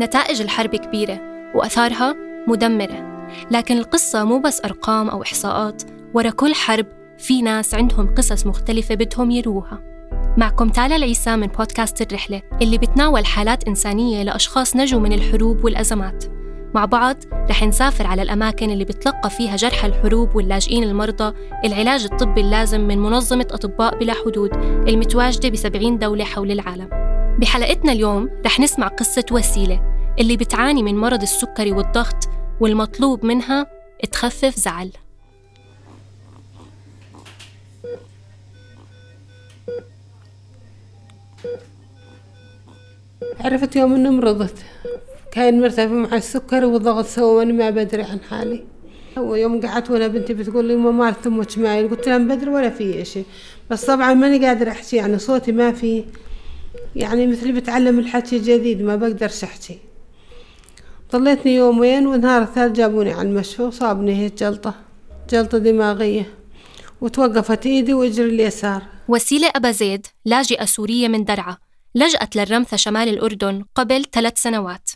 نتائج الحرب كبيرة وأثارها مدمرة لكن القصة مو بس أرقام أو إحصاءات ورا كل حرب في ناس عندهم قصص مختلفة بدهم يروها. معكم تالا العيسى من بودكاست الرحلة اللي بتناول حالات إنسانية لأشخاص نجوا من الحروب والأزمات. مع بعض رح نسافر على الأماكن اللي بتلقى فيها جرحى الحروب واللاجئين المرضى العلاج الطبي اللازم من منظمة أطباء بلا حدود المتواجدة بسبعين دولة حول العالم. بحلقتنا اليوم رح نسمع قصة وسيلة اللي بتعاني من مرض السكري والضغط والمطلوب منها تخفف زعل. عرفت يوم إنه مرضت. كان مرتفع مع السكر والضغط سوا وأنا ما بدري عن حالي. ويوم قعدت وأنا بنتي بتقول لي ما تمك معي قلت لها بدري ولا في شيء بس طبعا ماني قادرة أحكي يعني صوتي ما في. يعني مثل بتعلم الحكي جديد ما بقدرش احكي ضليتني يومين والنهار الثالث جابوني على المشفى وصابني هيك جلطة جلطة دماغية. وتوقفت إيدي وإجري اليسار. وسيلة أبا زيد لاجئة سورية من درعا لجأت للرمثة شمال الأردن قبل ثلاث سنوات.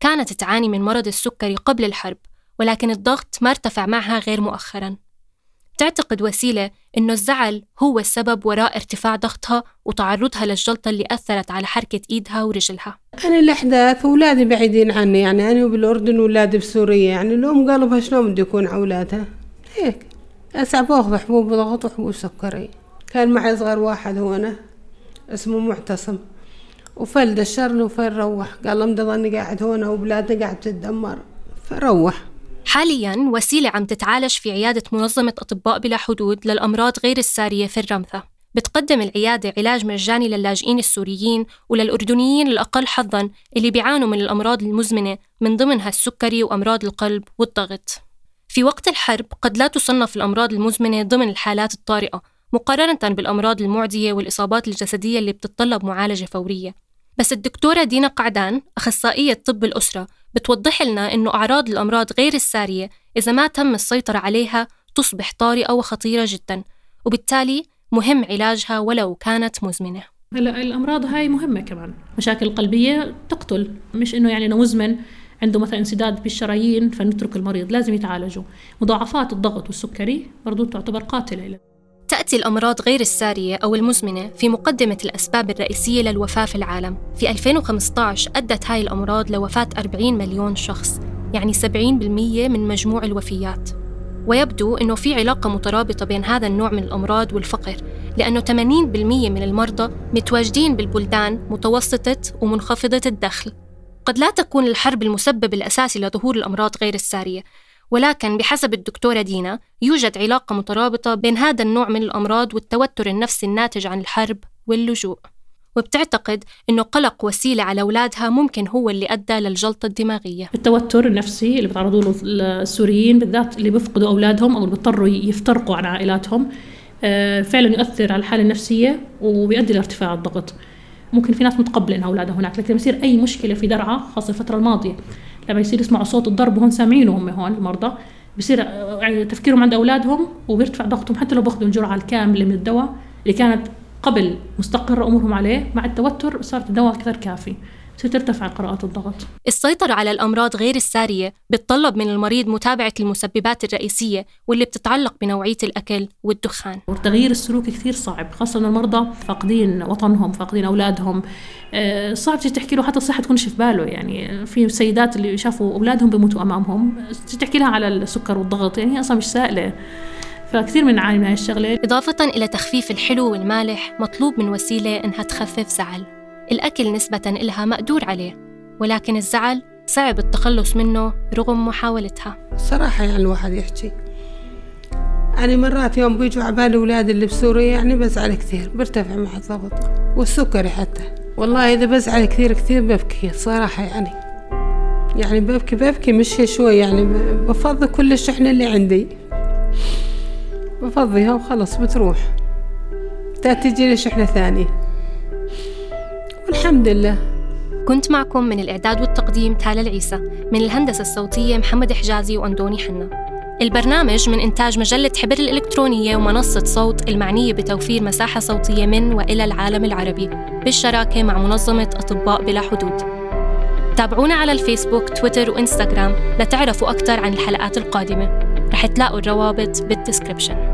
كانت تعاني من مرض السكري قبل الحرب ولكن الضغط ما ارتفع معها غير مؤخرا. تعتقد وسيلة إنه الزعل هو السبب وراء ارتفاع ضغطها وتعرضها للجلطة اللي أثرت على حركة إيدها ورجلها. أنا الأحداث أولادي بعيدين عني يعني أنا بالأردن وأولادي بسوريا يعني الأم قلبها شلون بده يكون على أولادها؟ هيك. أسعى باخذ حبوب ضغط وحبوب سكري. كان معي صغير واحد هو أنا اسمه معتصم. وفل دشرني وفل روح؟ قال لهم ضلني قاعد هون وبلادنا قاعد تتدمر. فروح. حاليا وسيلة عم تتعالج في عيادة منظمة أطباء بلا حدود للأمراض غير السارية في الرمثة. بتقدم العيادة علاج مجاني للاجئين السوريين وللأردنيين الأقل حظاً اللي بيعانوا من الأمراض المزمنة من ضمنها السكري وأمراض القلب والضغط. في وقت الحرب قد لا تصنف الأمراض المزمنة ضمن الحالات الطارئة مقارنة بالأمراض المعدية والإصابات الجسدية اللي بتتطلب معالجة فورية. بس الدكتورة دينا قعدان أخصائية طب الأسرة بتوضح لنا إنه أعراض الأمراض غير السارية إذا ما تم السيطرة عليها تصبح طارئة وخطيرة جدا وبالتالي مهم علاجها ولو كانت مزمنة. هلا الأمراض هاي مهمة كمان. مشاكل قلبية تقتل مش إنه يعني مزمن عنده مثلا انسداد بالشرايين فنترك المريض لازم يتعالجوا. مضاعفات الضغط والسكري برضو تعتبر قاتلة تأتي الأمراض غير السارية أو المزمنة في مقدمة الأسباب الرئيسية للوفاة في العالم. في 2015 أدت هاي الأمراض لوفاة 40 مليون شخص يعني 70% من مجموع الوفيات. ويبدو أنه في علاقة مترابطة بين هذا النوع من الأمراض والفقر لأنه 80% من المرضى متواجدين بالبلدان متوسطة ومنخفضة الدخل. قد لا تكون الحرب المسبب الأساسي لظهور الأمراض غير السارية. ولكن بحسب الدكتورة دينا يوجد علاقة مترابطة بين هذا النوع من الأمراض والتوتر النفسي الناتج عن الحرب واللجوء. وبتعتقد أنه قلق وسيلة على أولادها ممكن هو اللي أدى للجلطة الدماغية. التوتر النفسي اللي بتعرضوا له السوريين بالذات اللي بيفقدوا أولادهم أو بيضطروا يفترقوا عن عائلاتهم آه، فعلا يؤثر على الحالة النفسية وبيؤدي لارتفاع الضغط. ممكن في ناس متقبلة إن أولادها هناك لكن بصير أي مشكلة في درعا خاصة الفترة الماضية. لما يصير يسمعوا صوت الضرب وهم سامعينه هم هون المرضى. بصير يعني تفكيرهم عند أولادهم وبيرتفع ضغطهم حتى لو باخذوا الجرعة الكاملة من الدواء اللي كانت قبل مستقرة أمورهم عليه مع التوتر صارت الدواء أكثر كافي. سترتفع قراءات الضغط. السيطرة على الأمراض غير السارية بتطلب من المريض متابعة المسببات الرئيسية واللي بتتعلق بنوعية الأكل والدخان. وتغيير السلوك كثير صعب خاصة المرضى فاقدين وطنهم فاقدين أولادهم. آه، صعب تحكي له حتى الصحة تكونش في باله. يعني في سيدات اللي شافوا أولادهم بيموتوا أمامهم تحكي لها على السكر والضغط؟ يعني هي أصلا مش سائلة. فكثير من نعاني من هاي الشغلة. إضافة إلى تخفيف الحلو والمالح مطلوب من وسيلة إنها تخفف زعل. الأكل نسبة إلها مقدور عليه ولكن الزعل صعب التخلص منه رغم محاولتها. صراحة يعني الواحد يحكي. أنا مرات يوم بيجوا عبالي أولادي اللي بسوريا يعني بزعل كثير برتفع مع الضغط والسكري حتى. والله إذا بزعل كثير كثير ببكي صراحة يعني. يعني ببكي ببكي مش شوي يعني بفضي كل الشحنة اللي عندي. بفضيها وخلص بتروح. تجي لي شحنة ثانية. والحمد لله. كنت معكم من الإعداد والتقديم تالا العيسى من الهندسة الصوتية محمد حجازي وأندوني حنا. البرنامج من إنتاج مجلة حبر الإلكترونية ومنصة صوت المعنية بتوفير مساحة صوتية من وإلى العالم العربي بالشراكة مع منظمة أطباء بلا حدود. تابعونا على الفيسبوك تويتر وإنستغرام لتعرفوا أكثر عن الحلقات القادمة. رح تلاقوا الروابط بالدسكربشن